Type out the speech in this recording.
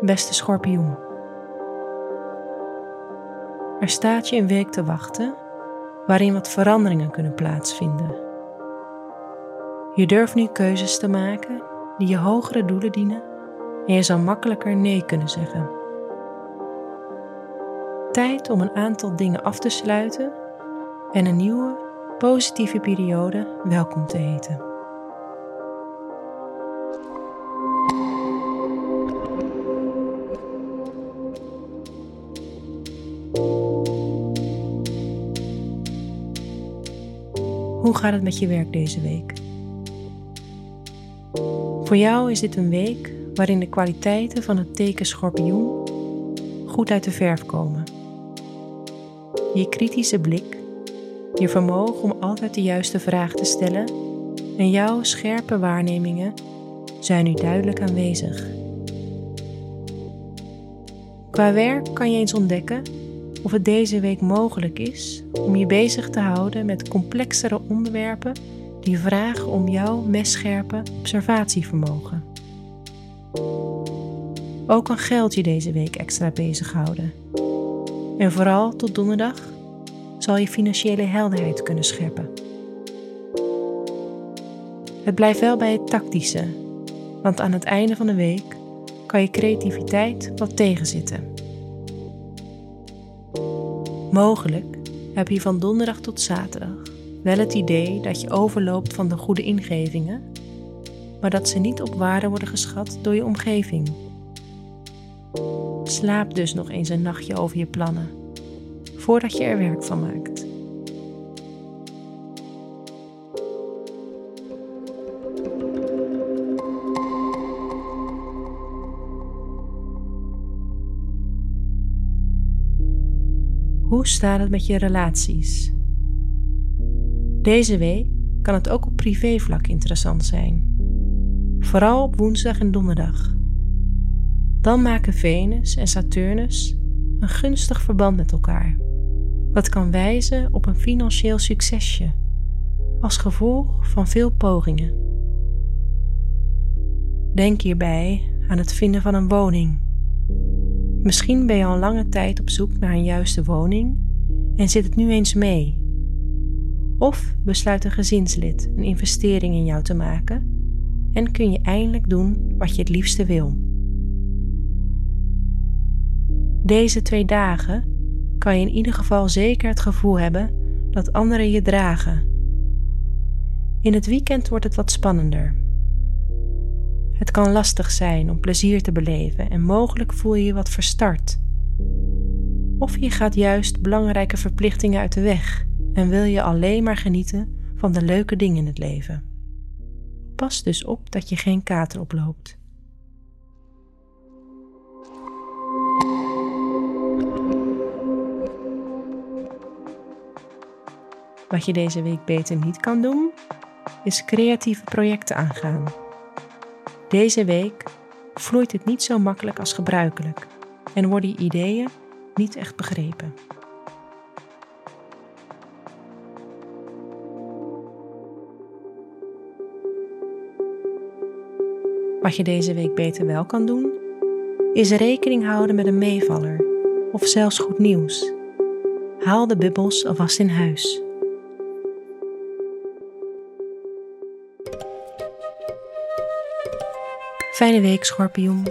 Beste schorpioen. Er staat je een week te wachten waarin wat veranderingen kunnen plaatsvinden. Je durft nu keuzes te maken die je hogere doelen dienen en je zal makkelijker nee kunnen zeggen. Tijd om een aantal dingen af te sluiten en een nieuwe, positieve periode welkom te heten. Hoe gaat het met je werk deze week? Voor jou is dit een week waarin de kwaliteiten van het teken schorpioen goed uit de verf komen. Je kritische blik, je vermogen om altijd de juiste vraag te stellen en jouw scherpe waarnemingen zijn nu duidelijk aanwezig. Qua werk kan je eens ontdekken of het deze week mogelijk is om je bezig te houden met complexere onderwerpen die vragen om jouw messcherpe observatievermogen. Ook kan geld je deze week extra bezighouden. En vooral tot donderdag zal je financiële helderheid kunnen scheppen. Het blijft wel bij het tactische, want aan het einde van de week kan je creativiteit wat tegenzitten. Mogelijk heb je van donderdag tot zaterdag wel het idee dat je overloopt van de goede ingevingen, maar dat ze niet op waarde worden geschat door je omgeving. Slaap dus nog eens een nachtje over je plannen, voordat je er werk van maakt. Hoe staat het met je relaties? Deze week kan het ook op privévlak interessant zijn. Vooral op woensdag en donderdag. Dan maken Venus en Saturnus een gunstig verband met elkaar, wat kan wijzen op een financieel succesje als gevolg van veel pogingen. Denk hierbij aan het vinden van een woning Misschien ben je al lange tijd op zoek naar een juiste woning en zit het nu eens mee. Of besluit een gezinslid een investering in jou te maken en kun je eindelijk doen wat je het liefste wil. Deze twee dagen kan je in ieder geval zeker het gevoel hebben dat anderen je dragen. In het weekend wordt het wat spannender. Het kan lastig zijn om plezier te beleven en mogelijk voel je je wat verstart. Of je gaat juist belangrijke verplichtingen uit de weg en wil je alleen maar genieten van de leuke dingen in het leven. Pas dus op dat je geen kater oploopt. Wat je deze week beter niet kan doen, is creatieve projecten aangaan. Deze week vloeit het niet zo makkelijk als gebruikelijk en worden je ideeën niet echt begrepen. Wat je deze week beter wel kan doen, is rekening houden met een meevaller of zelfs goed nieuws. Haal de bubbels alvast in huis. Fijne week, schorpioen.